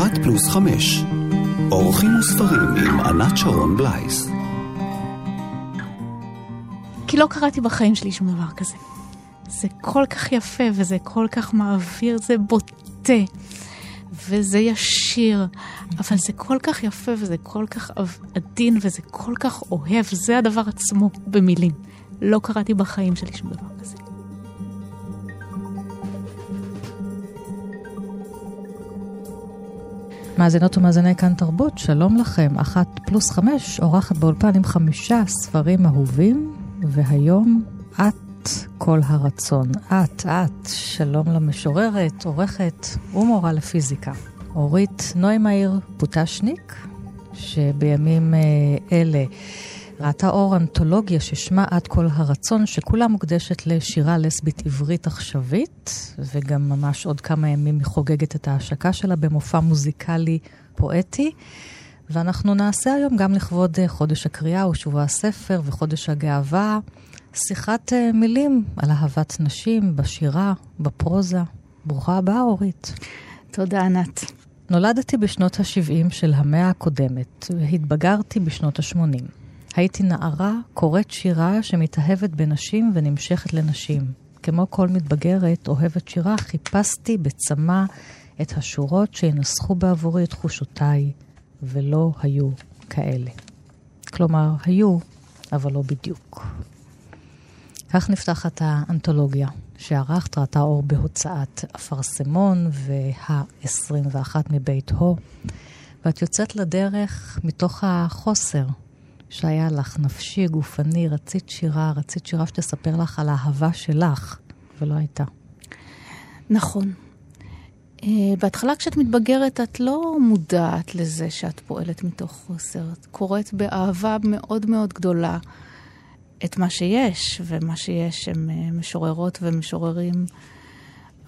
אחת פלוס חמש. אורחים וספרים עם ענת שרון בלייס. כי לא קראתי בחיים שלי שום דבר כזה. זה כל כך יפה וזה כל כך מעביר, זה בוטה וזה ישיר, אבל זה כל כך יפה וזה כל כך עדין וזה כל כך אוהב, זה הדבר עצמו במילים. לא קראתי בחיים שלי שום דבר כזה. מאזינות ומאזיני כאן תרבות, שלום לכם. אחת פלוס חמש, אורחת באולפן עם חמישה ספרים אהובים, והיום את כל הרצון. את, את, שלום למשוררת, עורכת ומורה לפיזיקה. אורית נוימאיר פוטשניק, שבימים אה, אלה ראתה אור אנתולוגיה ששמה עד כל הרצון, שכולה מוקדשת לשירה לסבית עברית עכשווית, וגם ממש עוד כמה ימים היא חוגגת את ההשקה שלה במופע מוזיקלי פואטי. ואנחנו נעשה היום גם לכבוד אה, חודש הקריאה ושבוע הספר וחודש הגאווה, שיחת אה, מילים על אהבת נשים בשירה, בפרוזה. ברוכה הבאה, אורית. תודה, ענת. נולדתי בשנות ה-70 של המאה הקודמת, והתבגרתי בשנות ה-80. הייתי נערה קוראת שירה שמתאהבת בנשים ונמשכת לנשים. כמו כל מתבגרת אוהבת שירה, חיפשתי בצמא את השורות שינסחו בעבורי את תחושותיי, ולא היו כאלה. כלומר, היו, אבל לא בדיוק. כך נפתחת האנתולוגיה שערכת, ראתה אור בהוצאת אפרסמון וה-21 מבית הו, ואת יוצאת לדרך מתוך החוסר שהיה לך, נפשי, גופני, רצית שירה, רצית שירה שתספר לך על האהבה שלך, ולא הייתה. נכון. Uh, בהתחלה כשאת מתבגרת, את לא מודעת לזה שאת פועלת מתוך חוסר. את קוראת באהבה מאוד מאוד גדולה את מה שיש, ומה שיש הם uh, משוררות ומשוררים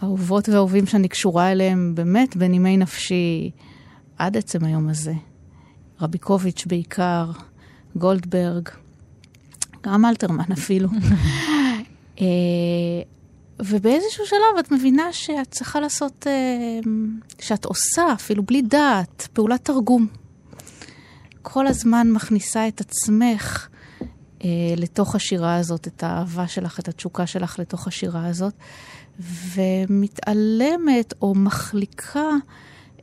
אהובות ואהובים שאני קשורה אליהם באמת בנימי נפשי עד עצם היום הזה. רביקוביץ' בעיקר, גולדברג, גם אלתרמן אפילו. אה, ובאיזשהו שלב את מבינה שאת צריכה לעשות, אה, שאת עושה, אפילו בלי דעת, פעולת תרגום. כל הזמן מכניסה את עצמך אה, לתוך השירה הזאת, את האהבה שלך, את התשוקה שלך לתוך השירה הזאת, ומתעלמת או מחליקה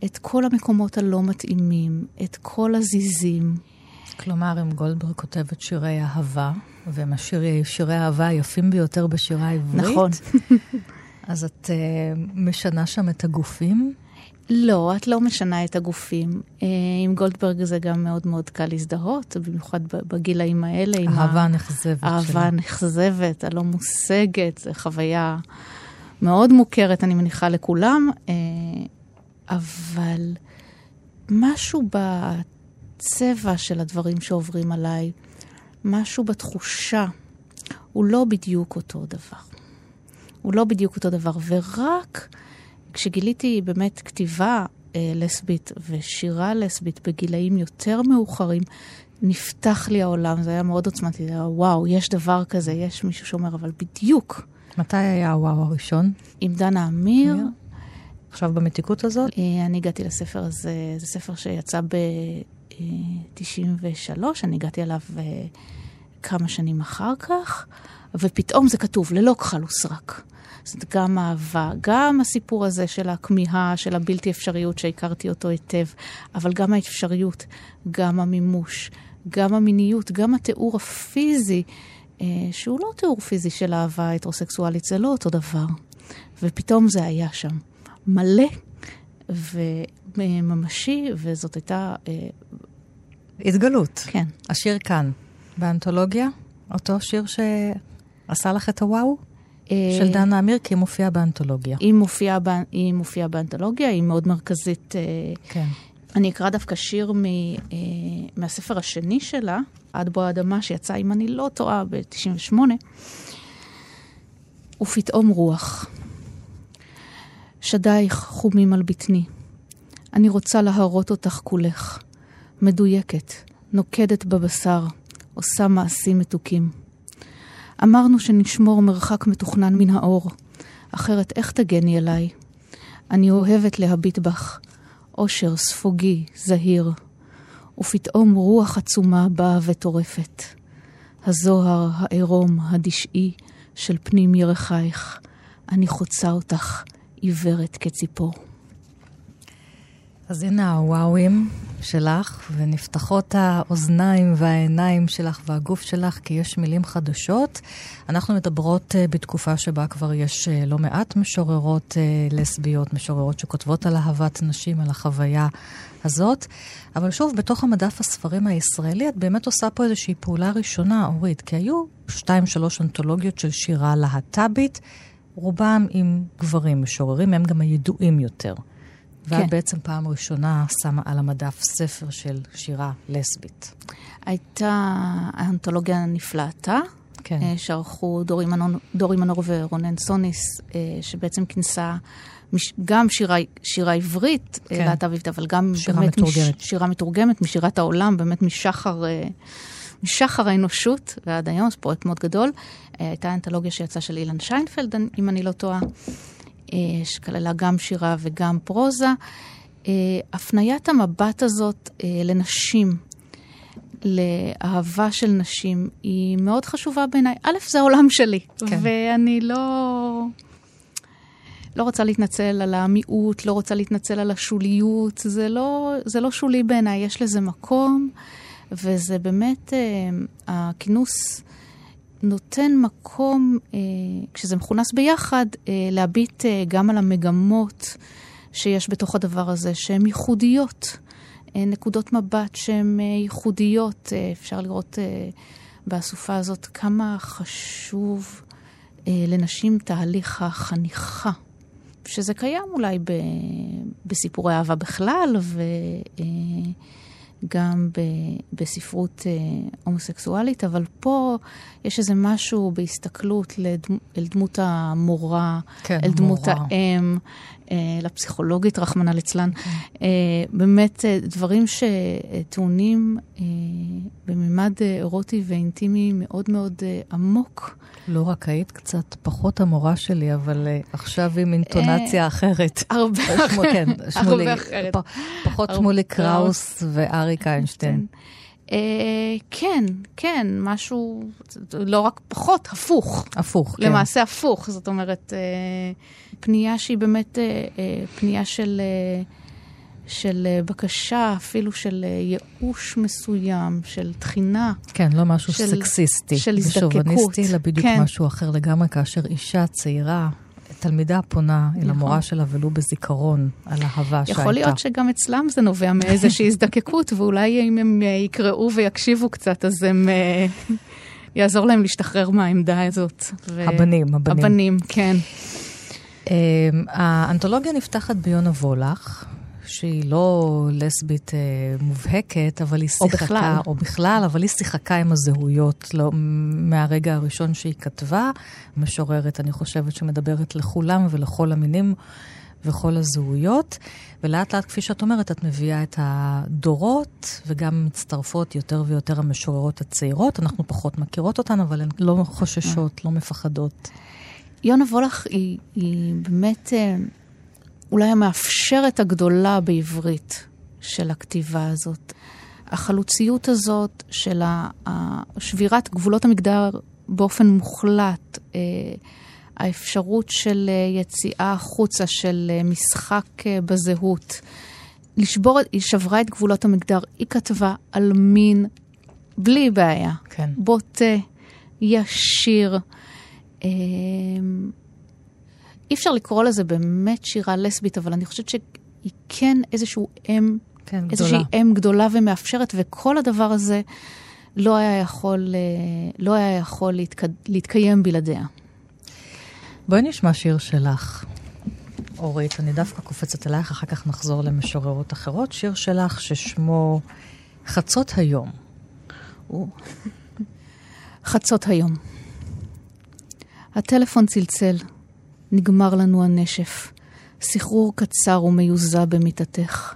את כל המקומות הלא מתאימים, את כל הזיזים. כלומר, אם גולדברג כותבת שירי אהבה, והם שירי האהבה היפים ביותר בשירה העברית, נכון. אז את uh, משנה שם את הגופים? לא, את לא משנה את הגופים. Uh, עם גולדברג זה גם מאוד מאוד קל להזדהות, במיוחד בגילאים האלה. אהבה נחזבת. אהבה נחזבת, הלא מושגת, זו חוויה מאוד מוכרת, אני מניחה, לכולם. Uh, אבל משהו ב... הצבע של הדברים שעוברים עליי, משהו בתחושה, הוא לא בדיוק אותו דבר. הוא לא בדיוק אותו דבר, ורק כשגיליתי באמת כתיבה אה, לסבית ושירה לסבית בגילאים יותר מאוחרים, נפתח לי העולם, זה היה מאוד עוצמתי, זה היה וואו, יש דבר כזה, יש מישהו שאומר, אבל בדיוק. מתי היה הוואו הראשון? עם דנה אמיר. עכשיו במתיקות הזאת? אה, אני הגעתי לספר הזה, זה ספר שיצא ב... 93, אני הגעתי אליו uh, כמה שנים אחר כך, ופתאום זה כתוב, ללא כחל וסרק. זאת גם אהבה, גם הסיפור הזה של הכמיהה, של הבלתי אפשריות שהכרתי אותו היטב, אבל גם האפשריות, גם המימוש, גם המיניות, גם התיאור הפיזי, uh, שהוא לא תיאור פיזי של אהבה הטרוסקסואלית, זה לא אותו דבר. ופתאום זה היה שם. מלא וממשי, וזאת הייתה uh, התגלות. כן. השיר כאן, באנתולוגיה, אותו שיר שעשה לך את הוואו? אה, של דנה אמיר, כי היא מופיעה באנתולוגיה. היא מופיעה, היא מופיעה באנתולוגיה, היא מאוד מרכזית. אה, כן. אני אקרא דווקא שיר מ, אה, מהספר השני שלה, עד בוא האדמה, שיצא, אם אני לא טועה, ב-98. ופתאום רוח. שדייך חומים על בטני. אני רוצה להרות אותך כולך. מדויקת, נוקדת בבשר, עושה מעשים מתוקים. אמרנו שנשמור מרחק מתוכנן מן האור, אחרת איך תגני אליי? אני אוהבת להביט בך, אושר ספוגי, זהיר, ופתאום רוח עצומה באה וטורפת. הזוהר העירום הדשאי של פנים ירחייך, אני חוצה אותך, עיוורת כציפור. אז הנה הוואוים שלך, ונפתחות האוזניים והעיניים שלך והגוף שלך, כי יש מילים חדשות. אנחנו מדברות uh, בתקופה שבה כבר יש uh, לא מעט משוררות uh, לסביות, משוררות שכותבות על אהבת נשים, על החוויה הזאת. אבל שוב, בתוך המדף הספרים הישראלי, את באמת עושה פה איזושהי פעולה ראשונה, אורית, כי היו שתיים, שלוש אנתולוגיות של שירה להט"בית, רובם עם גברים משוררים, הם גם הידועים יותר. ואת כן. בעצם פעם ראשונה שמה על המדף ספר של שירה לסבית. הייתה האנתולוגיה נפלאתה, כן. אה, שערכו דורי מנור, דורי מנור ורונן סוניס, אה, שבעצם כינסה גם שירה, שירה עברית אה, כן. להט"בית, אבל גם שירה באמת מתורגמת. מש, שירה מתורגמת משירת העולם, באמת משחר, משחר האנושות ועד היום, זה פרויקט מאוד גדול. הייתה אנתולוגיה שיצאה של אילן שיינפלד, אם אני לא טועה. אה, שכללה גם שירה וגם פרוזה. אה, הפניית המבט הזאת אה, לנשים, לאהבה של נשים, היא מאוד חשובה בעיניי. א', זה העולם שלי, כן. ואני לא... לא רוצה להתנצל על המיעוט, לא רוצה להתנצל על השוליות, זה לא, זה לא שולי בעיניי, יש לזה מקום, וזה באמת, אה, הכינוס נותן מקום, אה, כשזה מכונס ביחד, אה, להביט אה, גם על המגמות שיש בתוך הדבר הזה, שהן ייחודיות. נקודות מבט שהן ייחודיות. אפשר לראות באסופה הזאת כמה חשוב לנשים תהליך החניכה. שזה קיים אולי ב, בסיפורי אהבה בכלל, ו... גם ב, בספרות אה, הומוסקסואלית, אבל פה יש איזה משהו בהסתכלות לדמ, אל דמות המורה, כן, אל דמות מורה. האם, לפסיכולוגית, רחמנא ליצלן. כן. אה, באמת אה, דברים שטעונים אה, בממד אה, אירוטי ואינטימי מאוד מאוד אה, עמוק. לא רק היית קצת פחות המורה שלי, אבל עכשיו עם אינטונציה אחרת. הרבה אחרת. כן, שמולי, אחרת. פחות שמולי קראוס ואריק איינשטיין. כן. כן, כן, משהו, לא רק פחות, הפוך. הפוך, כן. למעשה הפוך, זאת אומרת, פנייה שהיא באמת פנייה של... של אה, בקשה, אפילו של אה, ייאוש מסוים, של תחינה. כן, לא משהו של, סקסיסטי. של הזדקקות. ושוביניסטי, אלא בדיוק כן. משהו אחר לגמרי, כאשר אישה צעירה, תלמידה פונה נכון. אל המורה שלה ולו בזיכרון על אהבה שהייתה. יכול להיות שגם אצלם זה נובע מאיזושהי הזדקקות, ואולי אם הם אה, יקראו ויקשיבו קצת, אז הם... יעזור להם להשתחרר מהעמדה הזאת. ו... הבנים, הבנים. הבנים, כן. האנתולוגיה נפתחת ביונה וולך, שהיא לא לסבית אה, מובהקת, אבל היא שיחקה, או בכלל, או בכלל, אבל היא שיחקה עם הזהויות לא, מהרגע הראשון שהיא כתבה. משוררת, אני חושבת, שמדברת לכולם ולכל המינים וכל הזהויות. ולאט לאט, כפי שאת אומרת, את מביאה את הדורות, וגם מצטרפות יותר ויותר המשוררות הצעירות. אנחנו פחות מכירות אותן, אבל הן לא חוששות, לא מפחדות. יונה וולך היא, היא באמת... אולי המאפשרת הגדולה בעברית של הכתיבה הזאת. החלוציות הזאת של שבירת גבולות המגדר באופן מוחלט, אה, האפשרות של אה, יציאה החוצה, של אה, משחק בזהות. לשבור, היא שברה את גבולות המגדר, היא כתבה על מין בלי בעיה. כן. בוטה, ישיר. אי אפשר לקרוא לזה באמת שירה לסבית, אבל אני חושבת שהיא כן איזשהו אם, כן, איזושהי גדולה. אם גדולה ומאפשרת, וכל הדבר הזה לא היה יכול, אה, לא היה יכול להתק... להתקיים בלעדיה. בואי נשמע שיר שלך. אורית, אני דווקא קופצת אלייך, אחר כך נחזור למשוררות אחרות. שיר שלך ששמו חצות היום. חצות היום. הטלפון צלצל. נגמר לנו הנשף. סחרור קצר ומיוזע במיטתך.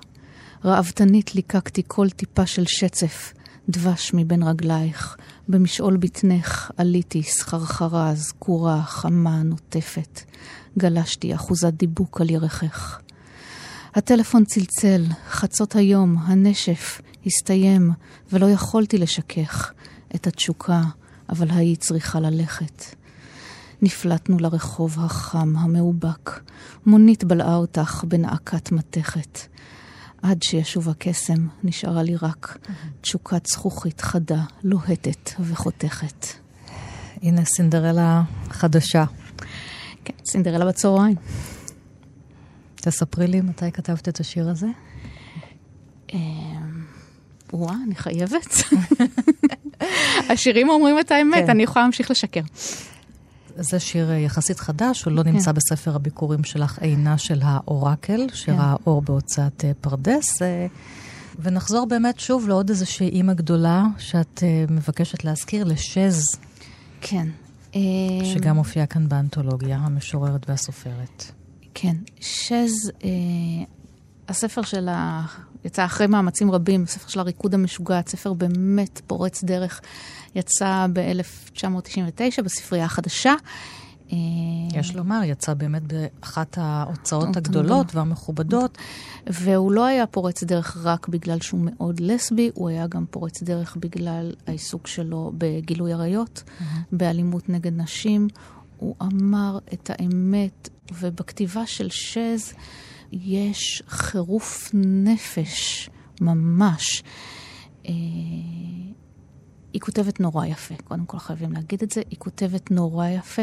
ראוותנית ליקקתי כל טיפה של שצף, דבש מבין רגלייך. במשעול בטנך עליתי סחרחרה, זקורה, חמה, נוטפת. גלשתי אחוזת דיבוק על ירכך. הטלפון צלצל, חצות היום, הנשף הסתיים, ולא יכולתי לשכך את התשוקה, אבל היית צריכה ללכת. נפלטנו לרחוב החם, המאובק. מונית בלעה אותך בנעקת מתכת. עד שישוב הקסם, נשארה לי רק תשוקת זכוכית חדה, לוהטת וחותכת. הנה סינדרלה חדשה. כן, סינדרלה בצהריים. תספרי לי מתי כתבת את השיר הזה. אמ, וואה, אני חייבת. השירים אומרים את האמת, כן. אני יכולה להמשיך לשקר. זה שיר אה, יחסית חדש, הוא לא נמצא כן. בספר הביקורים שלך, עינה של האורקל, שיר כן. האור בהוצאת אה, פרדס. אה, ונחזור באמת שוב לעוד איזושהי אימא גדולה שאת מבקשת להזכיר, לשז, כן. שגם מופיעה כאן באנתולוגיה, המשוררת והסופרת. כן. שז, הספר שלה יצא אחרי מאמצים רבים, הספר של הריקוד המשוגע, ספר באמת פורץ דרך, יצא ב-1999 בספרייה החדשה. אה, יש לומר, יצא באמת באחת ההוצאות הוצאות הגדולות והמכובדות. והוא לא היה פורץ דרך רק בגלל שהוא מאוד לסבי, הוא היה גם פורץ דרך בגלל העיסוק שלו בגילוי עריות, באלימות נגד נשים. הוא אמר את האמת, ובכתיבה של שז יש חירוף נפש ממש. אה, היא כותבת נורא יפה, קודם כל חייבים להגיד את זה, היא כותבת נורא יפה,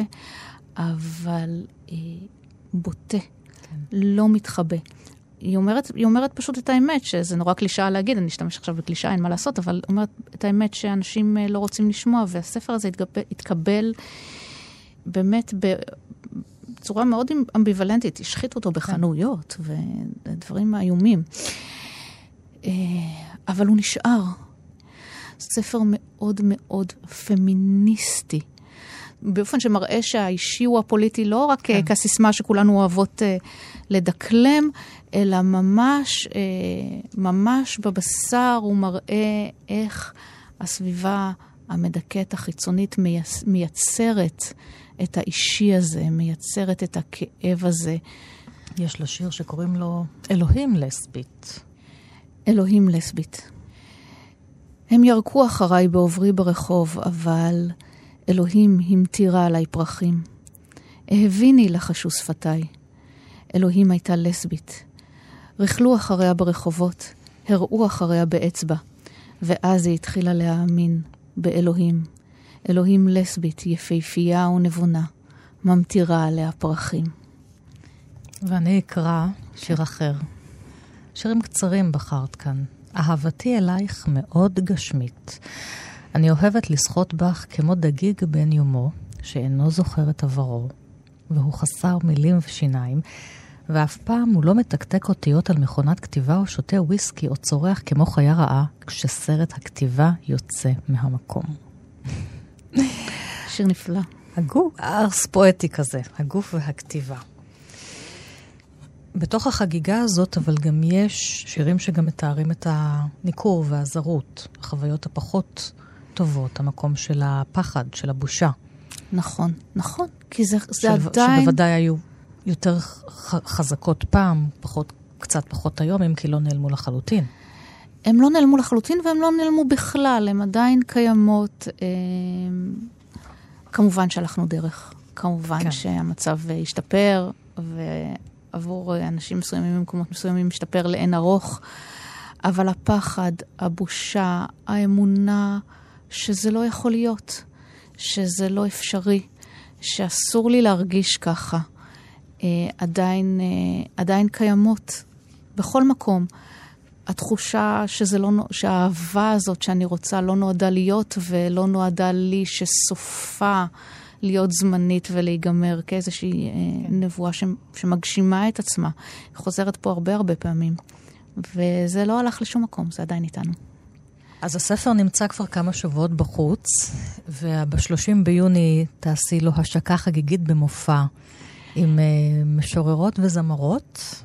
אבל אה, בוטה, כן. לא מתחבא. היא אומרת, היא אומרת פשוט את האמת, שזה נורא קלישאה להגיד, אני אשתמש עכשיו בקלישאה, אין מה לעשות, אבל אומרת את האמת שאנשים אה, לא רוצים לשמוע, והספר הזה התקבל, התקבל באמת בצורה מאוד אמביוולנטית, השחיתו אותו בחנויות ודברים איומים. אה, אבל הוא נשאר. ספר מאוד מאוד פמיניסטי. באופן שמראה שהאישי הוא הפוליטי לא רק כן. כסיסמה שכולנו אוהבות uh, לדקלם, אלא ממש, uh, ממש בבשר הוא מראה איך הסביבה המדכאת החיצונית מייצ... מייצרת את האישי הזה, מייצרת את הכאב הזה. יש לה שיר שקוראים לו אלוהים לסבית. אלוהים לסבית. הם ירקו אחריי בעוברי ברחוב, אבל אלוהים המטירה עליי פרחים. אהביני לחשו שפתיי. אלוהים הייתה לסבית. רכלו אחריה ברחובות, הראו אחריה באצבע, ואז היא התחילה להאמין באלוהים. אלוהים לסבית, יפהפייה ונבונה, ממטירה עליה פרחים. ואני אקרא שיר אחר. שירים קצרים בחרת כאן. אהבתי אלייך מאוד גשמית. אני אוהבת לשחות בך כמו דגיג בן יומו, שאינו זוכר את עברו, והוא חסר מילים ושיניים, ואף פעם הוא לא מתקתק אותיות על מכונת כתיבה או שותה וויסקי או צורח כמו חיה רעה, כשסרט הכתיבה יוצא מהמקום. שיר נפלא. הגוף, ארס פואטי כזה, הגוף והכתיבה. בתוך החגיגה הזאת, אבל גם יש שירים שגם מתארים את הניכור והזרות, החוויות הפחות טובות, המקום של הפחד, של הבושה. נכון, נכון, כי זה, זה של, עדיין... שבוודאי היו יותר חזקות פעם, פחות, קצת פחות היום, אם כי לא נעלמו לחלוטין. הם לא נעלמו לחלוטין והם לא נעלמו בכלל, הם עדיין קיימות. אה, כמובן שהלכנו דרך, כמובן כן. שהמצב השתפר, ועבור אנשים מסוימים במקומות מסוימים השתפר לאין ארוך, אבל הפחד, הבושה, האמונה שזה לא יכול להיות, שזה לא אפשרי, שאסור לי להרגיש ככה, עדיין, אה, עדיין קיימות בכל מקום. התחושה שזה לא, שהאהבה הזאת שאני רוצה לא נועדה להיות ולא נועדה לי, שסופה להיות זמנית ולהיגמר כאיזושהי כן. נבואה שמגשימה את עצמה. היא חוזרת פה הרבה הרבה פעמים. וזה לא הלך לשום מקום, זה עדיין איתנו. אז הספר נמצא כבר כמה שבועות בחוץ, וב-30 ביוני תעשי לו השקה חגיגית במופע עם uh, משוררות וזמרות.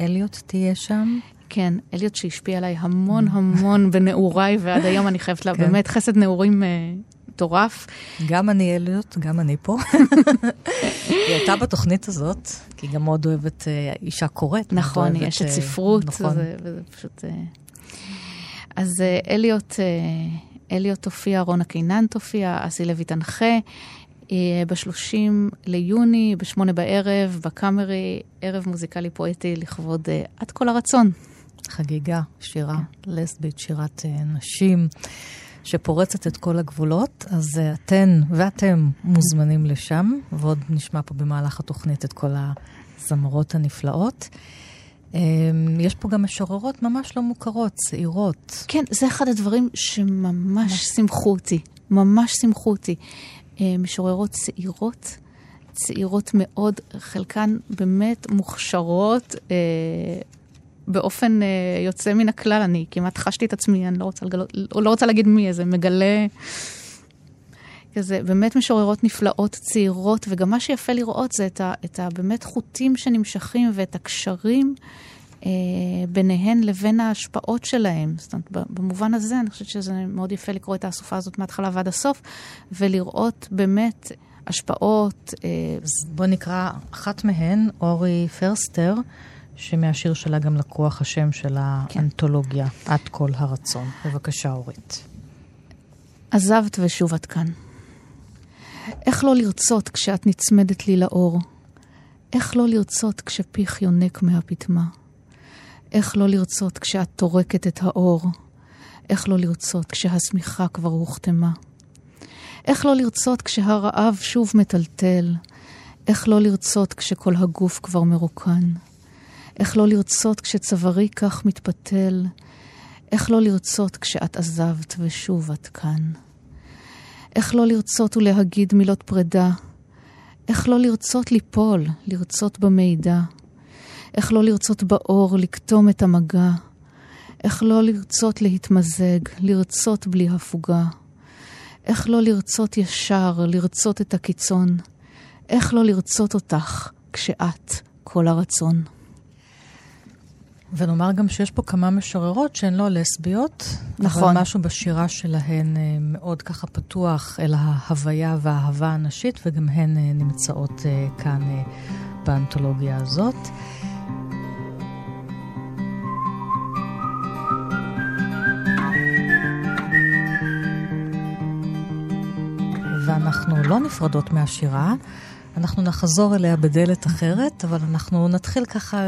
אליוט תהיה שם. כן, אליוט שהשפיע עליי המון המון בנעוריי, ועד היום אני חייבת לה, כן. באמת חסד נעורים uh, מטורף. גם אני אליוט, גם אני פה. היא הייתה בתוכנית הזאת, כי היא גם מאוד אוהבת אה, אישה קוראת. נכון, היא אשת ספרות, נכון. זה, וזה פשוט... אז אליוט, אליוט תופיע, רונה קינן תופיע, אסי לוי תנחה. ב-30 ליוני, ב-8 בערב, בקאמרי, ערב מוזיקלי פואטי לכבוד עד כל הרצון. חגיגה, שירה כן. לסבית, שירת uh, נשים, שפורצת את כל הגבולות. אז uh, אתן ואתם מוזמנים לשם, ועוד נשמע פה במהלך התוכנית את כל הזמרות הנפלאות. Um, יש פה גם משוררות ממש לא מוכרות, צעירות. כן, זה אחד הדברים שממש שמחו אותי, ממש שמחו אותי. Uh, משוררות צעירות, צעירות מאוד, חלקן באמת מוכשרות, uh, באופן uh, יוצא מן הכלל, אני כמעט חשתי את עצמי, אני לא רוצה, לגלות, לא רוצה להגיד מי, איזה מגלה... כזה, באמת משוררות נפלאות, צעירות, וגם מה שיפה לראות זה את, ה, את ה, באמת חוטים שנמשכים ואת הקשרים אה, ביניהן לבין ההשפעות שלהם. זאת אומרת, במובן הזה, אני חושבת שזה מאוד יפה לקרוא את האסופה הזאת מההתחלה ועד הסוף, ולראות באמת השפעות. אה, בוא נקרא אחת מהן, אורי פרסטר. שמהשיר שלה גם לקוח השם של כן. האנתולוגיה, כן. עד כל הרצון. בבקשה, אורית. עזבת ושוב את כאן. איך לא לרצות כשאת נצמדת לי לאור? איך לא לרצות כשפיך יונק מהפטמה? איך לא לרצות כשאת טורקת את האור? איך לא לרצות כשהשמיכה כבר הוחתמה? איך לא לרצות כשהרעב שוב מטלטל? איך לא לרצות כשכל הגוף כבר מרוקן? איך לא לרצות כשצווארי כך מתפתל? איך לא לרצות כשאת עזבת ושוב את כאן? איך לא לרצות ולהגיד מילות פרידה? איך לא לרצות ליפול, לרצות במידע? איך לא לרצות באור, לקטום את המגע? איך לא לרצות להתמזג, לרצות בלי הפוגה? איך לא לרצות ישר, לרצות את הקיצון? איך לא לרצות אותך כשאת כל הרצון? ונאמר גם שיש פה כמה משוררות שהן לא לסביות. נכון. אבל משהו בשירה שלהן אה, מאוד ככה פתוח אל ההוויה והאהבה הנשית, וגם הן אה, נמצאות אה, כאן באנתולוגיה הזאת. ואנחנו לא נפרדות מהשירה. אנחנו נחזור אליה בדלת אחרת, אבל אנחנו נתחיל ככה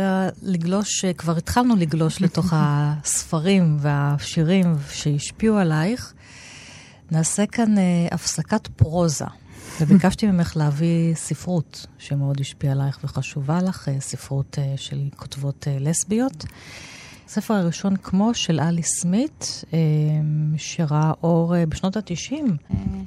לגלוש, כבר התחלנו לגלוש לתוך הספרים והשירים שהשפיעו עלייך. נעשה כאן uh, הפסקת פרוזה, וביקשתי ממך להביא ספרות שמאוד השפיעה עלייך וחשובה לך, uh, ספרות uh, של כותבות uh, לסביות. הספר הראשון כמו של אלי סמית, שראה אור בשנות ה-90,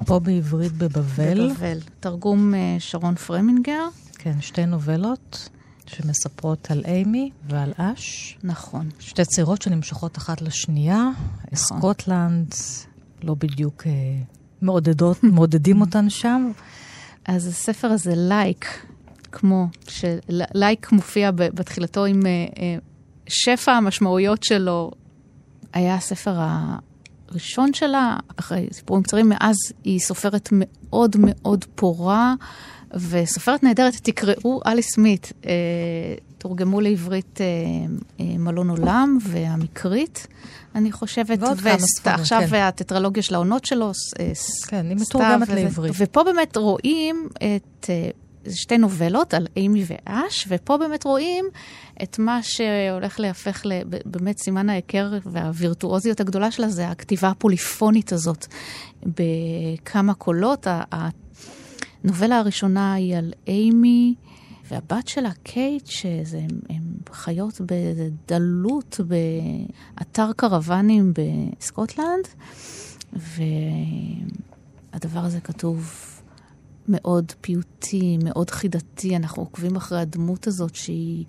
פה בעברית בבבל. בבבל. תרגום שרון פרמינגר. כן, שתי נובלות שמספרות על אימי ועל אש. נכון. שתי צעירות שנמשכות אחת לשנייה. נכון. סקוטלנד, לא בדיוק מעודדות, מעודדים אותן שם. אז הספר הזה, Like, כמו, ש Like מופיע בתחילתו עם... שפע המשמעויות שלו היה הספר הראשון שלה, אחרי סיפורים קצרים, מאז היא סופרת מאוד מאוד פורה וסופרת נהדרת. תקראו אלי סמית, אה, תורגמו לעברית אה, אה, מלון עולם והמקרית. אני חושבת, ועוד כמה ספרים, עכשיו כן. הטטרלוגיה של העונות שלו, אה, כן, היא מתורגמת לעברית. ופה באמת רואים את אה, שתי נובלות על אימי ואש, ופה באמת רואים את מה שהולך להפך באמת סימן ההיכר והווירטואוזיות הגדולה שלה, זה הכתיבה הפוליפונית הזאת בכמה קולות. הנובלה הראשונה היא על אימי. והבת שלה, קייט, הם חיות בדלות באתר קרוונים בסקוטלנד, והדבר הזה כתוב מאוד פיוטי, מאוד חידתי. אנחנו עוקבים אחרי הדמות הזאת שהיא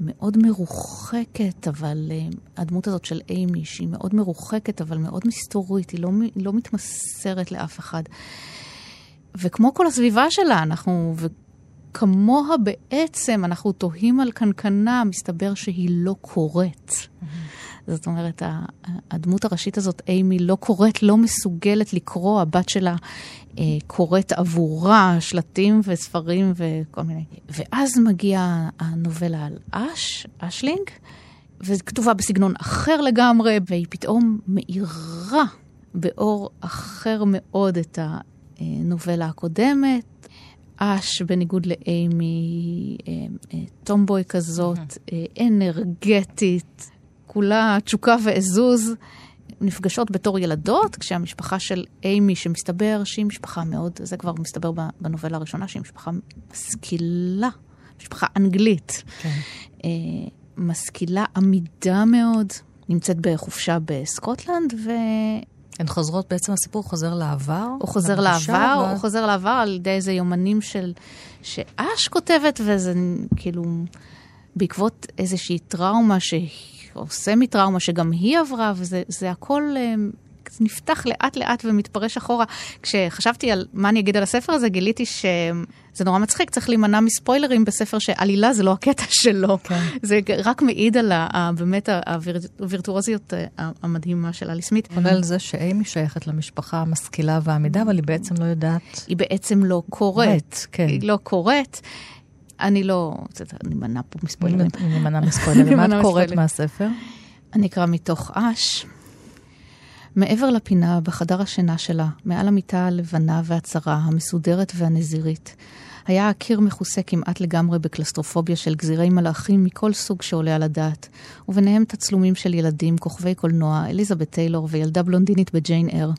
מאוד מרוחקת, אבל uh, הדמות הזאת של אימי, שהיא מאוד מרוחקת, אבל מאוד מסתורית, היא לא, לא מתמסרת לאף אחד. וכמו כל הסביבה שלה, אנחנו, וכמוה בעצם, אנחנו תוהים על קנקנה, מסתבר שהיא לא קורית. Mm-hmm. זאת אומרת, הדמות הראשית הזאת, אימי, לא קוראת, לא מסוגלת לקרוא, הבת שלה אה, קוראת עבורה שלטים וספרים וכל מיני. ואז מגיעה הנובלה על אש, אשלינג, וכתובה בסגנון אחר לגמרי, והיא פתאום מאירה באור אחר מאוד את הנובלה הקודמת. אש, בניגוד לאימי, אה, אה, טומבוי כזאת, אה, אנרגטית, כולה תשוקה ועזוז, נפגשות בתור ילדות, כשהמשפחה של אימי, שמסתבר שהיא משפחה מאוד, זה כבר מסתבר בנובלה הראשונה, שהיא משפחה משכילה, משפחה אנגלית. כן. משכילה, עמידה מאוד, נמצאת בחופשה בסקוטלנד, ו... הן חוזרות, בעצם הסיפור חוזר לעבר? הוא חוזר לעבר, ו... הוא חוזר לעבר על ידי איזה יומנים של... שאש כותבת, וזה כאילו בעקבות איזושהי טראומה, ש... או סמי טראומה שגם היא עברה, וזה הכל אה, נפתח לאט לאט ומתפרש אחורה. כשחשבתי על מה אני אגיד על הספר הזה, גיליתי שזה נורא מצחיק, צריך להימנע מספוילרים בספר שעלילה זה לא הקטע שלו. כן. זה רק מעיד על ה, באמת הווירטואוזיות אה, המדהימה של אלי סמית. כולל זה שאימי שייכת למשפחה המשכילה והעמידה, אבל היא בעצם לא יודעת... היא בעצם לא קוראת. כן. היא לא קוראת. אני לא, אני מנע פה מספוילרים. אני מנע מספוילרים. מה את קוראת מהספר? אני אקרא מתוך אש. מעבר לפינה, בחדר השינה שלה, מעל המיטה הלבנה והצרה, המסודרת והנזירית, היה הקיר מכוסה כמעט לגמרי בקלסטרופוביה של גזירי מלאכים מכל סוג שעולה על הדעת, וביניהם תצלומים של ילדים, כוכבי קולנוע, אליזבת טיילור וילדה בלונדינית בג'יין אייר.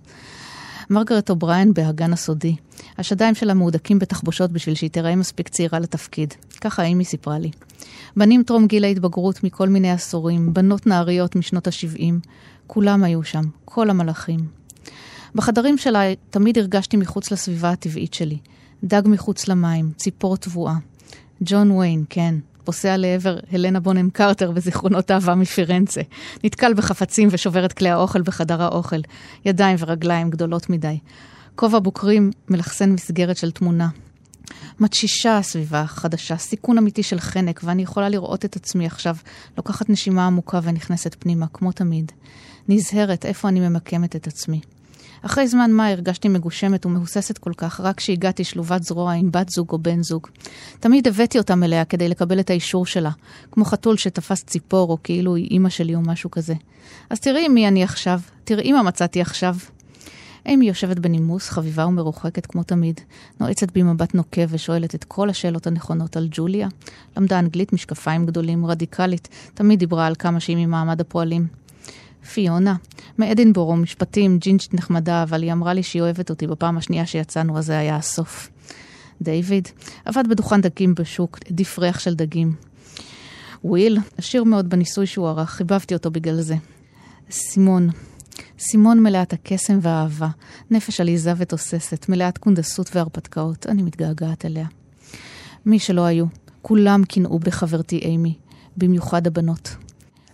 מרגרט אובריין בהגן הסודי. השדיים שלה מהודקים בתחבושות בשביל שהיא תיראה מספיק צעירה לתפקיד. ככה אימי סיפרה לי. בנים טרום גיל ההתבגרות מכל מיני עשורים, בנות נעריות משנות ה-70, כולם היו שם, כל המלאכים. בחדרים שלה תמיד הרגשתי מחוץ לסביבה הטבעית שלי. דג מחוץ למים, ציפור תבואה. ג'ון ויין, כן, פוסע לעבר הלנה בונם קרטר וזיכרונות אהבה מפירנצה. נתקל בחפצים ושובר את כלי האוכל בחדר האוכל. ידיים ורגליים גדולות מדי. כובע בוקרים מלחסן מסגרת של תמונה. מתשישה הסביבה החדשה, סיכון אמיתי של חנק, ואני יכולה לראות את עצמי עכשיו, לוקחת נשימה עמוקה ונכנסת פנימה, כמו תמיד. נזהרת איפה אני ממקמת את עצמי. אחרי זמן מה הרגשתי מגושמת ומהוססת כל כך, רק כשהגעתי שלובת זרוע עם בת זוג או בן זוג. תמיד הבאתי אותם אליה כדי לקבל את האישור שלה, כמו חתול שתפס ציפור, או כאילו היא אימא שלי או משהו כזה. אז תראי מי אני עכשיו, תראי מה מצאתי עכשיו. אימי יושבת בנימוס, חביבה ומרוחקת כמו תמיד, נועצת בי מבט נוקב ושואלת את כל השאלות הנכונות על ג'וליה. למדה אנגלית, משקפיים גדולים, רדיקלית, תמיד דיברה על כמה שהיא ממעמד הפועלים. פיונה, מאדינבורו, משפטים, ג'ינג'ית נחמדה, אבל היא אמרה לי שהיא אוהבת אותי בפעם השנייה שיצאנו, אז זה היה הסוף. דיוויד, עבד בדוכן דגים בשוק, העדיף ריח של דגים. וויל, עשיר מאוד בניסוי שהוא ערך, חיבבתי אותו בגלל זה. סימון, סימון מלאת הקסם והאהבה, נפש עליזה ותוססת, מלאת קונדסות והרפתקאות, אני מתגעגעת אליה. מי שלא היו, כולם קינאו בחברתי אימי, במיוחד הבנות.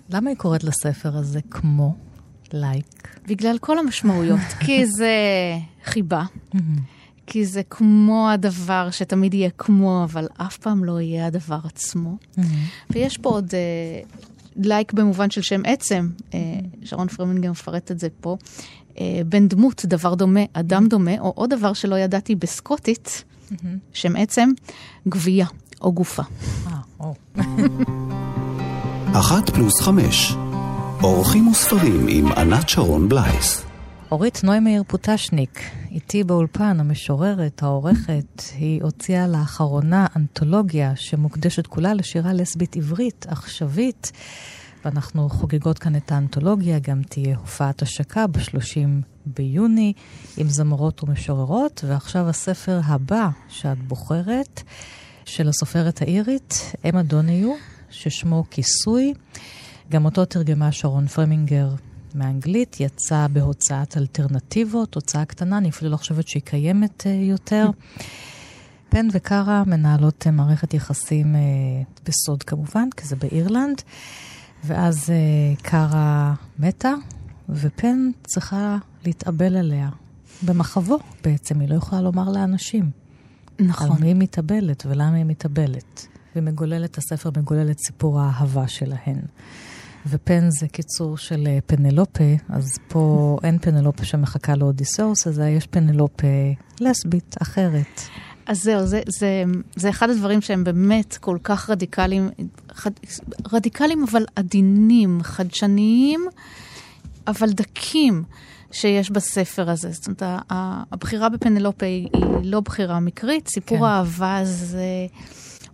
למה היא קוראת לספר הזה כמו Like? בגלל כל המשמעויות, כי זה חיבה, כי זה כמו הדבר שתמיד יהיה כמו, אבל אף פעם לא יהיה הדבר עצמו. ויש פה עוד לייק במובן של שם עצם, אה, שרון פרימן גם מפרט את זה פה, אה, בין דמות, דבר דומה, אדם דומה, או עוד דבר שלא ידעתי בסקוטית, שם עצם, גבייה או גופה. אה, אחת פלוס חמש, אורחים וספרים עם ענת שרון בלייס. אורית נוימאיר פוטשניק, איתי באולפן, המשוררת, העורכת, היא הוציאה לאחרונה אנתולוגיה שמוקדשת כולה לשירה לסבית עברית, עכשווית, ואנחנו חוגגות כאן את האנתולוגיה, גם תהיה הופעת השקה ב-30 ביוני עם זמרות ומשוררות, ועכשיו הספר הבא שאת בוחרת, של הסופרת האירית, אמה דוניו, ששמו כיסוי. גם אותו תרגמה שרון פרמינגר מאנגלית, יצא בהוצאת אלטרנטיבות, הוצאה קטנה, אני אפילו לא חושבת שהיא קיימת uh, יותר. פן וקארה מנהלות uh, מערכת יחסים uh, בסוד כמובן, כי זה באירלנד, ואז uh, קארה מתה, ופן צריכה להתאבל עליה. במחבו בעצם, היא לא יכולה לומר לאנשים. נכון. על מי היא מתאבלת ולמה היא מתאבלת. ומגוללת הספר, מגוללת סיפור האהבה שלהן. ופן זה קיצור של אה, פנלופה, אז פה אין פנלופה שמחכה לאודיסאוס, אז יש פנלופה לסבית אחרת. אז זהו, זה, זה, זה אחד הדברים שהם באמת כל כך רדיקליים, חד, רדיקליים אבל עדינים, חדשניים, אבל דקים. שיש בספר הזה. זאת אומרת, הבחירה בפנלופה היא, היא לא בחירה מקרית, סיפור כן. האהבה הזה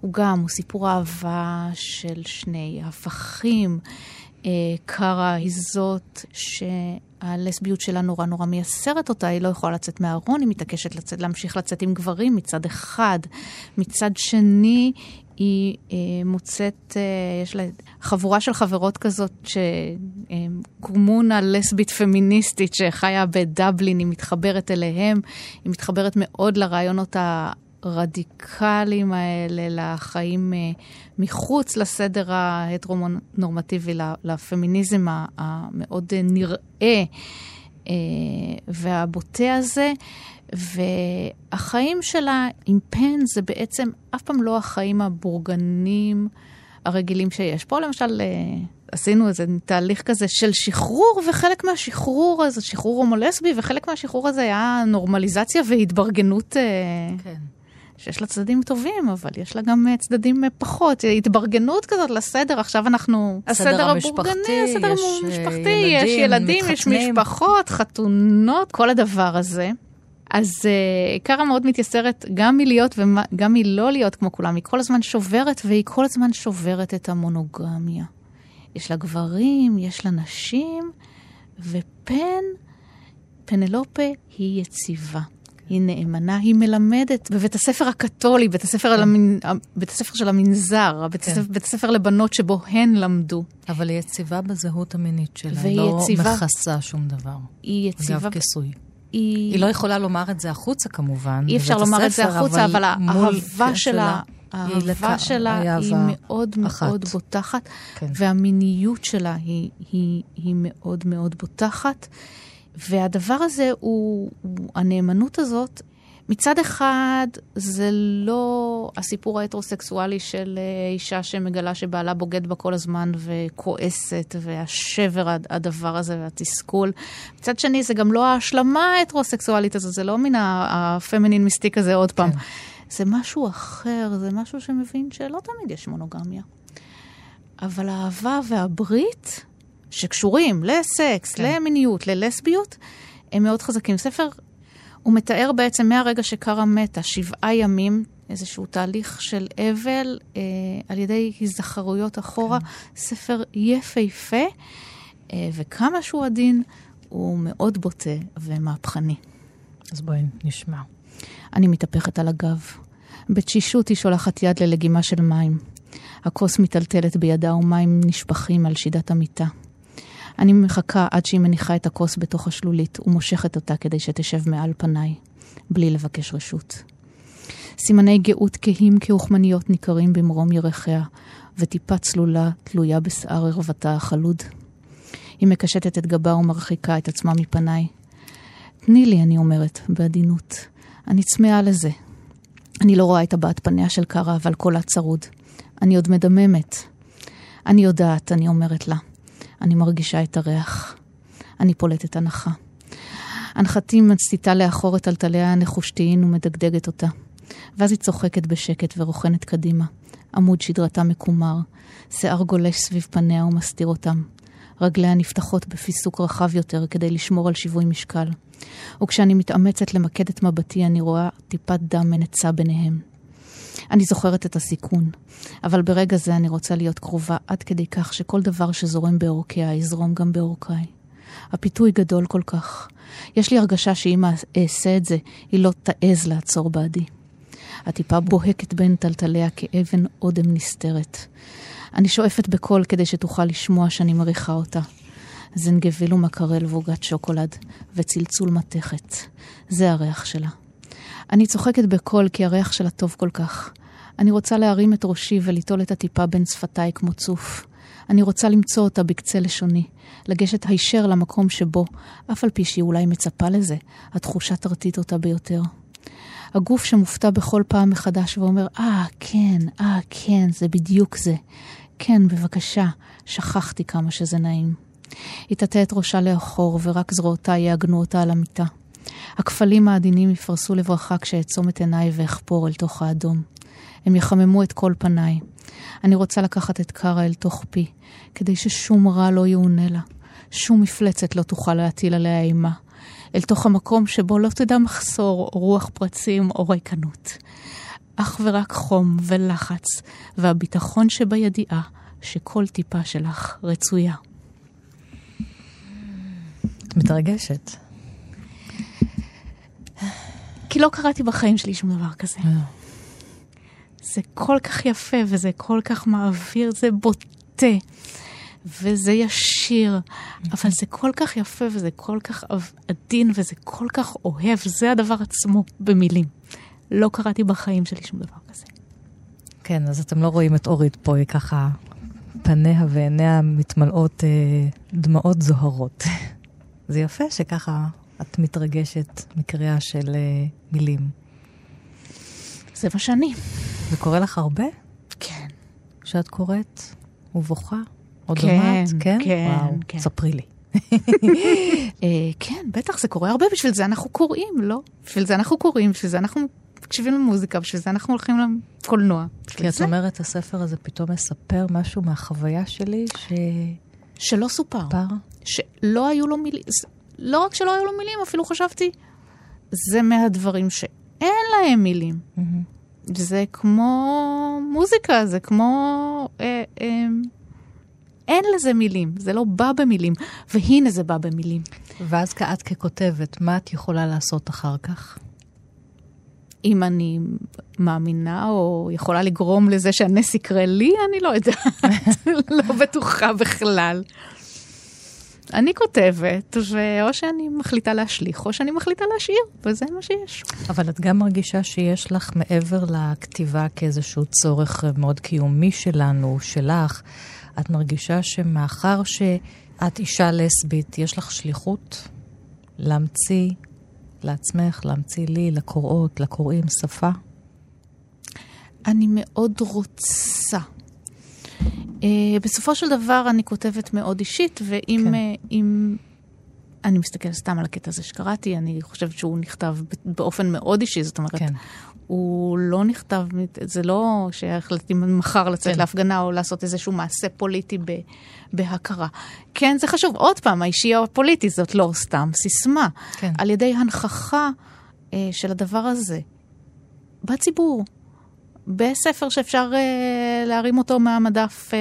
הוא גם, הוא סיפור אהבה של שני הפכים. אה, קארה היא זאת שהלסביות שלה נורא נורא מייסרת אותה, היא לא יכולה לצאת מהארון, היא מתעקשת לצאת, להמשיך לצאת עם גברים מצד אחד. מצד שני, היא אה, מוצאת, אה, יש לה חבורה של חברות כזאת שקומונה לסבית פמיניסטית שחיה בדבלין, היא מתחברת אליהם, היא מתחברת מאוד לרעיונות הרדיקליים האלה, לחיים אה, מחוץ לסדר ההטרונורמטיבי, לפמיניזם המאוד נראה אה, והבוטה הזה. והחיים שלה עם פן זה בעצם אף פעם לא החיים הבורגנים הרגילים שיש. פה למשל אה, עשינו איזה תהליך כזה של שחרור, וחלק מהשחרור הזה, שחרור הומולסבי, וחלק מהשחרור הזה היה נורמליזציה והתברגנות. כן. שיש לה צדדים טובים, אבל יש לה גם אה, צדדים פחות. התברגנות כזאת לסדר, עכשיו אנחנו... הסדר המשפחתי, הסדר המשפחתי, יש ילדים. יש משפחות, חתונות, כל הדבר הזה. אז uh, קארה מאוד מתייסרת גם מלהיות וגם מלא להיות כמו כולם. היא כל הזמן שוברת, והיא כל הזמן שוברת את המונוגמיה. יש לה גברים, יש לה נשים, ופן, פנלופה היא יציבה. היא נאמנה, היא מלמדת בבית הספר הקתולי, בית הספר, כן. המנ... בית הספר של המנזר, בית, כן. הספר, בית הספר לבנות שבו הן למדו. אבל היא יציבה בזהות המינית שלה, והיא לא יציבה... מכסה שום דבר. היא יציבה... אגב כיסוי. היא... היא לא יכולה לומר את זה החוצה כמובן. אי אפשר לומר את זה החוצה, אבל, אבל האהבה שלה... האהבה שלה היא, היא מאוד אחת. מאוד בוטחת, כן. והמיניות שלה היא, היא, היא מאוד מאוד בוטחת. והדבר הזה הוא, הוא, הנאמנות הזאת, מצד אחד, זה לא הסיפור ההטרוסקסואלי של אה, אישה שמגלה שבעלה בוגד בה כל הזמן וכועסת, והשבר, הדבר הזה והתסכול. מצד שני, זה גם לא ההשלמה ההטרוסקסואלית הזאת, זה לא מן הפמינין מיסטיק הזה עוד פעם. כן. זה משהו אחר, זה משהו שמבין שלא תמיד יש מונוגמיה. אבל האהבה והברית, שקשורים לסקס, כן. למיניות, ללסביות, הם מאוד חזקים. ספר הוא מתאר בעצם מהרגע שקרה מתה, שבעה ימים, איזשהו תהליך של אבל אה, על ידי הזדחרויות אחורה. כן. ספר יפהפה, אה, וכמה שהוא עדין, הוא מאוד בוטה ומהפכני. אז בואי נשמע. אני מתהפכת על הגב. בתשישות היא שולחת יד ללגימה של מים. הכוס מיטלטלת בידה ומים נשפכים על שידת המיטה. אני מחכה עד שהיא מניחה את הכוס בתוך השלולית ומושכת אותה כדי שתשב מעל פניי, בלי לבקש רשות. סימני גאות כהים כאוכמניות ניכרים במרום ירחיה, וטיפה צלולה תלויה בשיער ערוותה החלוד. היא מקשטת את גבה ומרחיקה את עצמה מפניי. תני לי, אני אומרת, בעדינות. אני צמאה לזה. אני לא רואה את הבעת פניה של קארה, אבל קולה צרוד. אני עוד מדממת. אני יודעת, אני אומרת לה. אני מרגישה את הריח. אני פולטת הנחה. הנחתי מציתה לאחור את טלטליה הנחושתיים ומדגדגת אותה. ואז היא צוחקת בשקט ורוכנת קדימה. עמוד שדרתה מקומר, שיער גולש סביב פניה ומסתיר אותם. רגליה נפתחות בפיסוק רחב יותר כדי לשמור על שיווי משקל. וכשאני מתאמצת למקד את מבטי, אני רואה טיפת דם מנצה ביניהם. אני זוכרת את הסיכון, אבל ברגע זה אני רוצה להיות קרובה עד כדי כך שכל דבר שזורם בעורקיה יזרום גם בעורקיי. הפיתוי גדול כל כך. יש לי הרגשה שאם אעשה את זה, היא לא תעז לעצור בעדי. הטיפה בוהקת בין טלטליה כאבן אודם נסתרת. אני שואפת בקול כדי שתוכל לשמוע שאני מריחה אותה. זנגביל ומקרל ועוגת שוקולד, וצלצול מתכת. זה הריח שלה. אני צוחקת בקול כי הריח שלה טוב כל כך. אני רוצה להרים את ראשי וליטול את הטיפה בין שפתיי כמו צוף. אני רוצה למצוא אותה בקצה לשוני, לגשת הישר למקום שבו, אף על פי שהיא אולי מצפה לזה, התחושה תרטיט אותה ביותר. הגוף שמופתע בכל פעם מחדש ואומר, אה, ah, כן, אה, ah, כן, זה בדיוק זה. כן, בבקשה, שכחתי כמה שזה נעים. היא תטה את ראשה לאחור, ורק זרועותיי יעגנו אותה על המיטה. הכפלים העדינים יפרסו לברכה כשאעצום את עיניי ואחפור אל תוך האדום. הם יחממו את כל פניי. אני רוצה לקחת את קארה אל תוך פי, כדי ששום רע לא יאונה לה. שום מפלצת לא תוכל להטיל עליה אימה. אל תוך המקום שבו לא תדע מחסור, רוח פרצים, או ריקנות. אך ורק חום ולחץ, והביטחון שבידיעה שכל טיפה שלך רצויה. את מתרגשת. כי לא קראתי בחיים שלי שום דבר כזה. אה. זה כל כך יפה וזה כל כך מעביר, זה בוטה וזה ישיר, אבל זה כל כך יפה וזה כל כך עדין וזה כל כך אוהב, זה הדבר עצמו במילים. לא קראתי בחיים שלי שום דבר כזה. כן, אז אתם לא רואים את אורית פה, היא ככה, פניה ועיניה מתמלאות אה, דמעות זוהרות. זה יפה שככה את מתרגשת מקריאה של אה, מילים. זה מה שאני. זה קורה לך הרבה? כן. שאת קוראת ובוכה? או כן, דומעת? כן? כן, וואו, כן. ספרי לי. אה, כן, בטח, זה קורה הרבה, בשביל זה אנחנו קוראים, לא? בשביל זה אנחנו קוראים, בשביל זה אנחנו מקשיבים למוזיקה, בשביל זה אנחנו הולכים לקולנוע. כי את זה. אומרת, הספר הזה פתאום מספר משהו מהחוויה שלי שלא סופר. שפר? שלא היו לו מילים, לא רק שלא היו לו מילים, אפילו חשבתי, זה מהדברים שאין להם מילים. מהמם. זה כמו מוזיקה, זה כמו... אה, אה, אין לזה מילים, זה לא בא במילים, והנה זה בא במילים. ואז את ככותבת, מה את יכולה לעשות אחר כך? אם אני מאמינה או יכולה לגרום לזה שהנס יקרה לי, אני לא יודעת, לא בטוחה בכלל. אני כותבת, ואו שאני מחליטה להשליך, או שאני מחליטה להשאיר, וזה מה שיש. אבל את גם מרגישה שיש לך מעבר לכתיבה כאיזשהו צורך מאוד קיומי שלנו, שלך, את מרגישה שמאחר שאת אישה לסבית, יש לך שליחות להמציא לעצמך, להמציא לי, לקוראות, לקוראים, שפה? אני מאוד רוצה. Uh, בסופו של דבר אני כותבת מאוד אישית, ואם כן. uh, אם... אני מסתכלת סתם על הקטע הזה שקראתי, אני חושבת שהוא נכתב באופן מאוד אישי, זאת אומרת, כן. הוא לא נכתב, זה לא שהחלטתי מחר לצאת כן. כן. להפגנה או לעשות איזשהו מעשה פוליטי ב, בהכרה. כן, זה חשוב. עוד פעם, האישי או הפוליטי זאת לא סתם סיסמה. כן. על ידי הנכחה אה, של הדבר הזה בציבור, בספר שאפשר אה, להרים אותו מהמדף אה,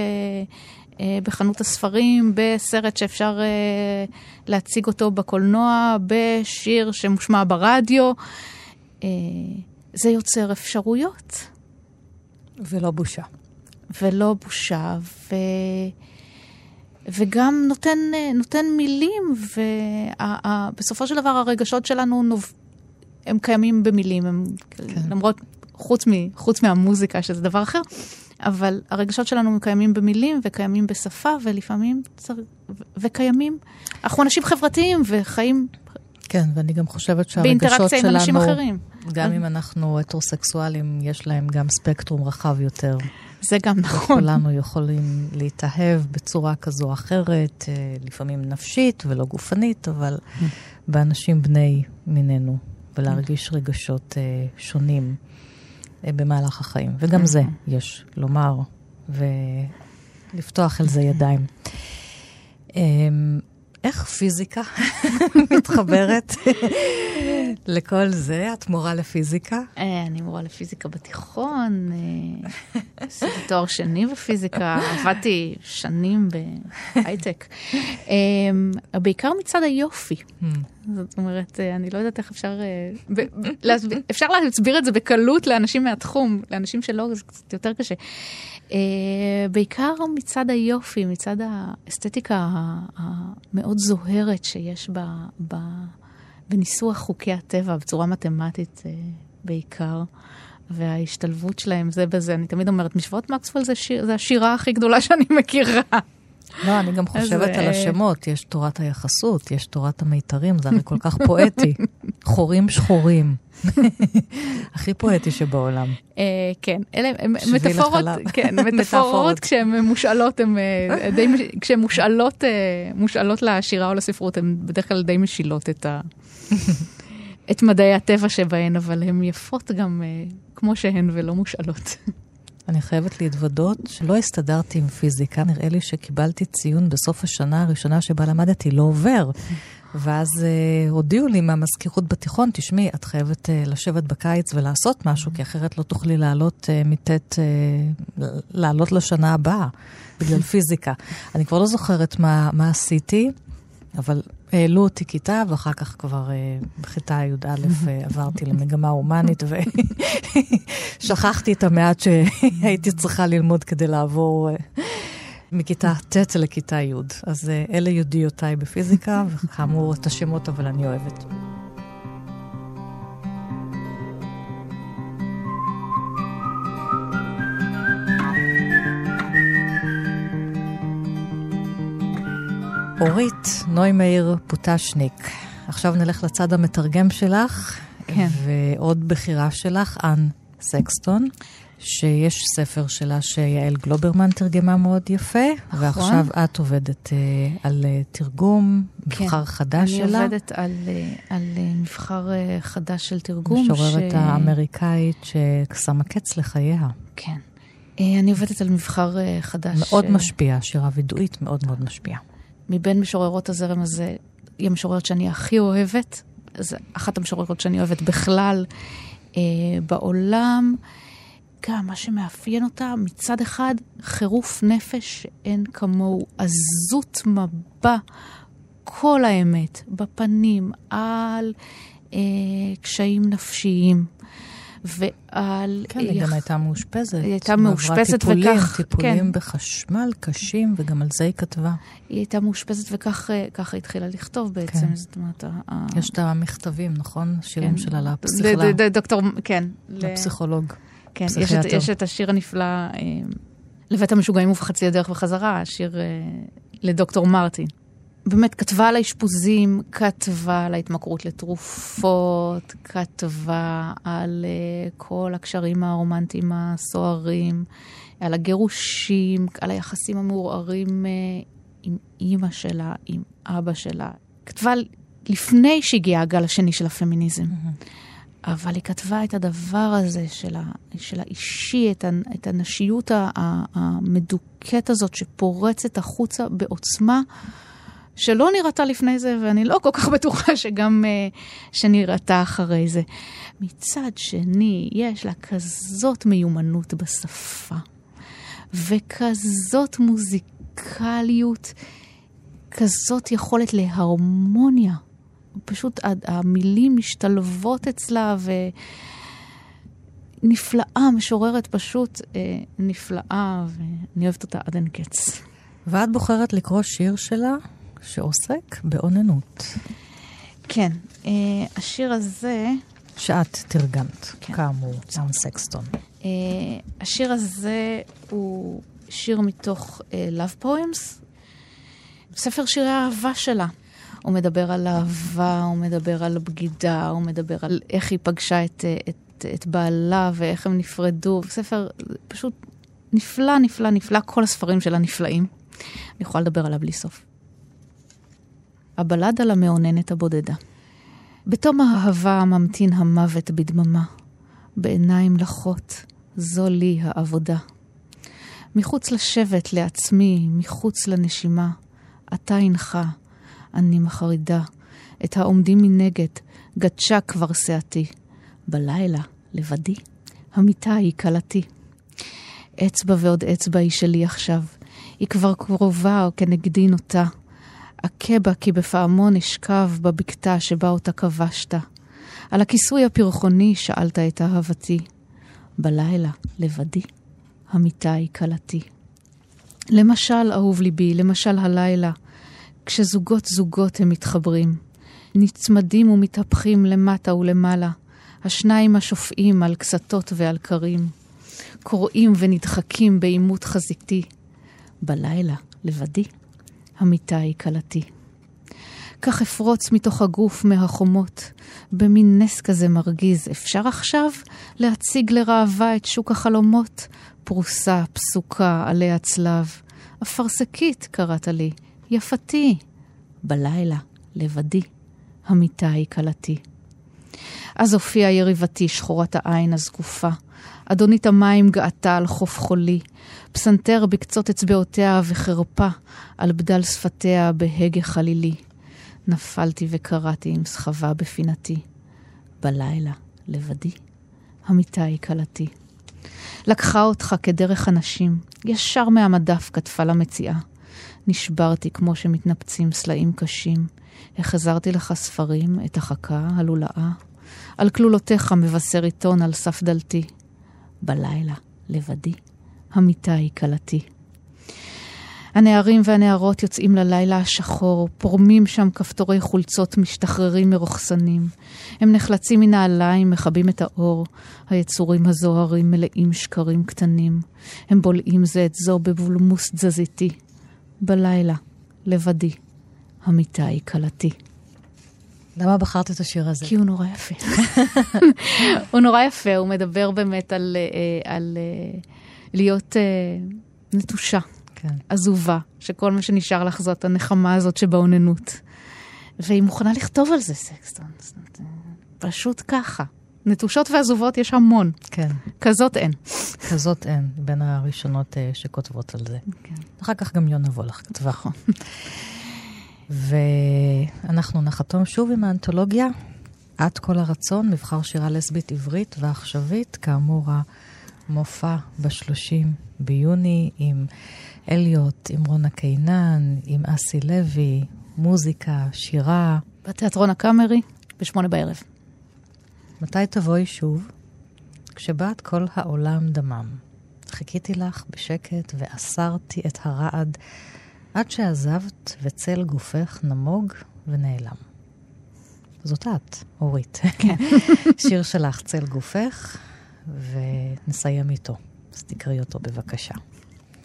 אה, בחנות הספרים, בסרט שאפשר אה, להציג אותו בקולנוע, בשיר שמושמע ברדיו. אה, זה יוצר אפשרויות. ולא בושה. ולא בושה, ו... וגם נותן, אה, נותן מילים, ובסופו של דבר הרגשות שלנו נוב... הם קיימים במילים, הם... כן. למרות, חוץ, מ... חוץ מהמוזיקה, שזה דבר אחר, אבל הרגשות שלנו קיימים במילים וקיימים בשפה, ולפעמים צר... וקיימים. אנחנו אנשים חברתיים וחיים כן, ואני גם חושבת שהרגשות באינטראקציה עם שלנו, אחרים. גם אם אנחנו הטרוסקסואלים, יש להם גם ספקטרום רחב יותר. זה גם נכון. כולנו יכולים להתאהב בצורה כזו או אחרת, אה, לפעמים נפשית ולא גופנית, אבל באנשים בני מינינו, ולהרגיש רגשות אה, שונים במהלך החיים. וגם זה יש לומר, ולפתוח על זה ידיים. איך פיזיקה מתחברת לכל זה? את מורה לפיזיקה? אה, אני מורה לפיזיקה בתיכון, אה, עשיתי תואר שני בפיזיקה, עבדתי שנים בהייטק. אה, בעיקר מצד היופי. זאת אומרת, אני לא יודעת איך אפשר... אפשר להסביר את זה בקלות לאנשים מהתחום, לאנשים שלא, זה קצת יותר קשה. אה, בעיקר מצד היופי, מצד האסתטיקה המאוד זוהרת שיש ב... ב בניסוח חוקי הטבע בצורה מתמטית אה, בעיקר, וההשתלבות שלהם זה בזה. אני תמיד אומרת, משוואות מקסוול זה, שיר, זה השירה הכי גדולה שאני מכירה. לא, אני גם חושבת על השמות, יש תורת היחסות, יש תורת המיתרים, זה הרי כל כך פואטי. חורים שחורים. הכי פואטי שבעולם. כן, אלה מטאפורות, כן, מטאפורות כשהן מושאלות, כשהן מושאלות לשירה או לספרות, הן בדרך כלל די משילות את מדעי הטבע שבהן, אבל הן יפות גם כמו שהן ולא מושאלות. אני חייבת להתוודות שלא הסתדרתי עם פיזיקה, נראה לי שקיבלתי ציון בסוף השנה הראשונה שבה למדתי, לא עובר. ואז uh, הודיעו לי מהמזכירות בתיכון, תשמעי, את חייבת uh, לשבת בקיץ ולעשות משהו, כי אחרת לא תוכלי לעלות uh, מט', uh, לעלות לשנה הבאה, בגלל פיזיקה. אני כבר לא זוכרת מה, מה עשיתי, אבל העלו אותי כיתה, ואחר כך כבר uh, בכיתה י"א uh, עברתי למגמה הומנית, ושכחתי את המעט שהייתי צריכה ללמוד כדי לעבור uh, מכיתה ט' לכיתה י'. אז אלה יודיותיי בפיזיקה, וכאמור את השמות, אבל אני אוהבת. אורית נוימאיר פוטשניק. עכשיו נלך לצד המתרגם שלך, כן. ועוד בחירה שלך, אן סקסטון, שיש ספר שלה שיעל גלוברמן תרגמה מאוד יפה, נכון. ועכשיו את עובדת uh, על uh, תרגום, כן. מבחר חדש אני שלה. אני עובדת על, uh, על uh, מבחר uh, חדש של תרגום. משוררת ש... האמריקאית ששמה קץ לחייה. כן. אני עובדת על מבחר חדש. מאוד ש... משפיע, שירה וידואית מאוד מאוד משפיעה. מבין משוררות הזרם הזה, היא המשוררת שאני הכי אוהבת. זו אחת המשוררות שאני אוהבת בכלל אה, בעולם. גם מה שמאפיין אותה, מצד אחד, חירוף נפש שאין כמוהו, עזות מבע, כל האמת, בפנים, על אה, קשיים נפשיים. ועל... כן, היא גם הייתה מאושפזת. היא הייתה מאושפזת טיפולים, וכך... טיפולים כן. בחשמל קשים, וגם על זה היא כתבה. היא הייתה מאושפזת וכך היא התחילה לכתוב בעצם. כן. זאת אומרת... יש את המכתבים, נכון? שירים כן. שלה לפסיכולוג. דוקטור, כן. לפסיכולוג. כן, יש את, יש את השיר הנפלא, אה, לבית המשוגעים ובחצי הדרך וחזרה, השיר אה, לדוקטור מרטין. באמת כתבה על האשפוזים, כתבה על ההתמכרות לתרופות, כתבה על uh, כל הקשרים הרומנטיים הסוערים, על הגירושים, על היחסים המעורערים uh, עם אימא שלה, עם אבא שלה. כתבה לפני שהגיע הגל השני של הפמיניזם. Mm-hmm. אבל היא כתבה את הדבר הזה של, ה, של האישי, את, ה, את הנשיות המדוכאת הזאת שפורצת החוצה בעוצמה. שלא נראתה לפני זה, ואני לא כל כך בטוחה שגם uh, שנראתה אחרי זה. מצד שני, יש לה כזאת מיומנות בשפה, וכזאת מוזיקליות, כזאת יכולת להרמוניה. פשוט המילים משתלבות אצלה, ונפלאה, משוררת פשוט אה, נפלאה, ואני אוהבת אותה עד אין קץ. ואת בוחרת לקרוא שיר שלה? שעוסק באוננות. כן, uh, השיר הזה... שאת תרגמת, כן. כאמור, צאן סקסטון. Uh, השיר הזה הוא שיר מתוך uh, Love Poems, ספר שירי האהבה שלה. הוא מדבר על אהבה, הוא מדבר על בגידה, הוא מדבר על איך היא פגשה את, את, את בעלה ואיך הם נפרדו. ספר פשוט נפלא, נפלא, נפלא. כל הספרים שלה נפלאים. אני יכולה לדבר עליו בלי סוף. הבלד על המאוננת הבודדה. בתום האהבה ממתין המוות בדממה, בעיניים לחות, זו לי העבודה. מחוץ לשבט לעצמי, מחוץ לנשימה, אתה הנך, אני מחרידה, את העומדים מנגד, גדשה כבר שעתי. בלילה, לבדי, המיטה היא כלתי. אצבע ועוד אצבע היא שלי עכשיו, היא כבר קרובה כנגדי נוטה. אכה בה כי בפעמון אשכב בבקתה שבה אותה כבשת. על הכיסוי הפרחוני שאלת את אהבתי. בלילה, לבדי, המיטה היא כלתי. למשל, אהוב ליבי, למשל הלילה, כשזוגות זוגות הם מתחברים, נצמדים ומתהפכים למטה ולמעלה, השניים השופעים על קסתות ועל קרים, קוראים ונדחקים בעימות חזיתי. בלילה, לבדי, המיטה היא כלתי. כך אפרוץ מתוך הגוף מהחומות, במין נס כזה מרגיז. אפשר עכשיו להציג לראווה את שוק החלומות? פרוסה, פסוקה, עלי הצלב. אפרסקית, קראת לי, יפתי. בלילה, לבדי, המיטה היא כלתי. אז הופיעה יריבתי, שחורת העין הזקופה. אדונית המים געתה על חוף חולי, פסנתר בקצות אצבעותיה וחרפה על בדל שפתיה בהגה חלילי. נפלתי וקראתי עם סחבה בפינתי. בלילה, לבדי, המיטה היא כלתי. לקחה אותך כדרך אנשים, ישר מהמדף כתפה למציאה. נשברתי כמו שמתנפצים סלעים קשים. החזרתי לך ספרים, את החכה, הלולאה. על כלולותיך מבשר עיתון על סף דלתי. בלילה, לבדי, המיטה היא כלתי. הנערים והנערות יוצאים ללילה השחור, פורמים שם כפתורי חולצות משתחררים מרוכסנים. הם נחלצים מנעליים, מכבים את האור. היצורים הזוהרים מלאים שקרים קטנים. הם בולעים זה את זו בבולמוס תזזיתי. בלילה, לבדי, המיטה היא כלתי. למה בחרת את השיר הזה? כי הוא נורא יפה. הוא נורא יפה, הוא מדבר באמת על, אה, על אה, להיות אה, נטושה, כן. עזובה, שכל מה שנשאר לך זאת הנחמה הזאת שבאוננות. והיא מוכנה לכתוב על זה סקסטון. פשוט ככה. נטושות ועזובות יש המון. כן. כזאת אין. כזאת אין, בין הראשונות שכותבות על זה. כן. אחר כך גם יונה וולך כתבה. ואנחנו נחתום שוב עם האנתולוגיה, את כל הרצון, מבחר שירה לסבית עברית ועכשווית, כאמור המופע ב-30 ביוני עם אליוט, עם רונה קינן, עם אסי לוי, מוזיקה, שירה. בתיאטרון הקאמרי, בשמונה בערב. מתי תבואי שוב? כשבאת כל העולם דמם. חיכיתי לך בשקט ואסרתי את הרעד עד שעזבת וצל גופך נמוג ונעלם. זאת את, אורית. כן. שיר שלך, צל גופך, ונסיים איתו. אז תקראי אותו בבקשה.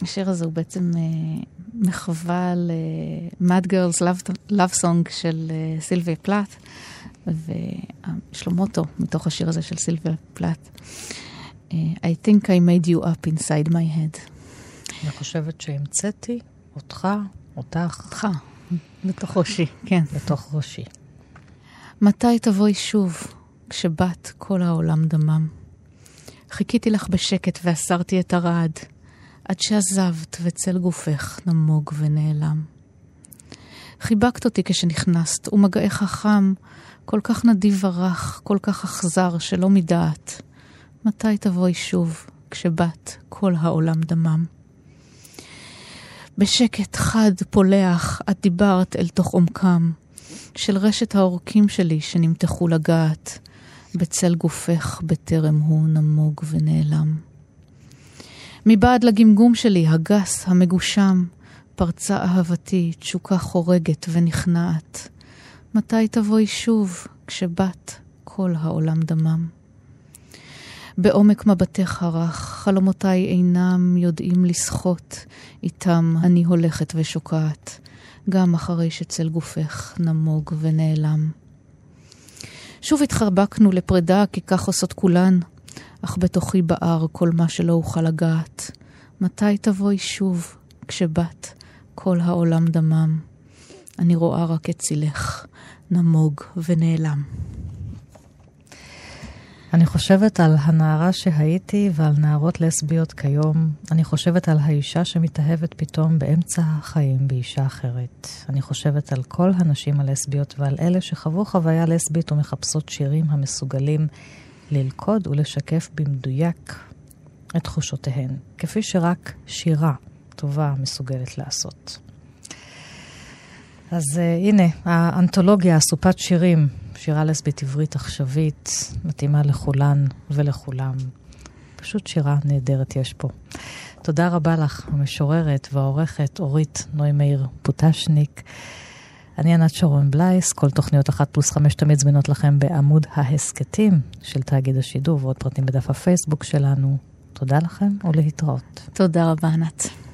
השיר הזה הוא בעצם uh, מחווה ל-Mad Girls Love, Love Song של uh, סילביה פלאט, ויש לו מוטו מתוך השיר הזה של סילביה פלאט. Uh, I think I made you up inside my head. אני חושבת שהמצאתי אותך, אותך. אותך. בתוך ראשי, כן. בתוך ראשי. מתי תבואי שוב, כשבת כל העולם דמם? חיכיתי לך בשקט ואסרתי את הרעד, עד שעזבת וצל גופך נמוג ונעלם. חיבקת אותי כשנכנסת, ומגעך חם, כל כך נדיב ורך, כל כך אכזר, שלא מדעת. מתי תבואי שוב, כשבת כל העולם דמם? בשקט חד פולח את דיברת אל תוך עומקם של רשת העורקים שלי שנמתחו לגעת, בצל גופך בטרם הוא נמוג ונעלם. מבעד לגמגום שלי, הגס, המגושם, פרצה אהבתי, תשוקה חורגת ונכנעת. מתי תבואי שוב, כשבת כל העולם דמם? בעומק מבטך הרך, חלומותיי אינם יודעים לשחות, איתם אני הולכת ושוקעת, גם אחרי שצל גופך נמוג ונעלם. שוב התחבקנו לפרידה, כי כך עושות כולן, אך בתוכי בער כל מה שלא אוכל לגעת. מתי תבואי שוב, כשבת כל העולם דמם? אני רואה רק את צילך, נמוג ונעלם. אני חושבת על הנערה שהייתי ועל נערות לסביות כיום. אני חושבת על האישה שמתאהבת פתאום באמצע החיים באישה אחרת. אני חושבת על כל הנשים הלסביות ועל אלה שחוו חוויה לסבית ומחפשות שירים המסוגלים ללכוד ולשקף במדויק את תחושותיהן, כפי שרק שירה טובה מסוגלת לעשות. אז uh, הנה, האנתולוגיה, אסופת שירים שירה לסבית עברית עכשווית, מתאימה לכולן ולכולם. פשוט שירה נהדרת יש פה. תודה רבה לך, המשוררת והעורכת אורית נוי מאיר פוטשניק. אני ענת שרון בלייס, כל תוכניות אחת פלוס חמש תמיד זמינות לכם בעמוד ההסכתים של תאגיד השידור ועוד פרטים בדף הפייסבוק שלנו. תודה לכם ולהתראות. תודה רבה, ענת.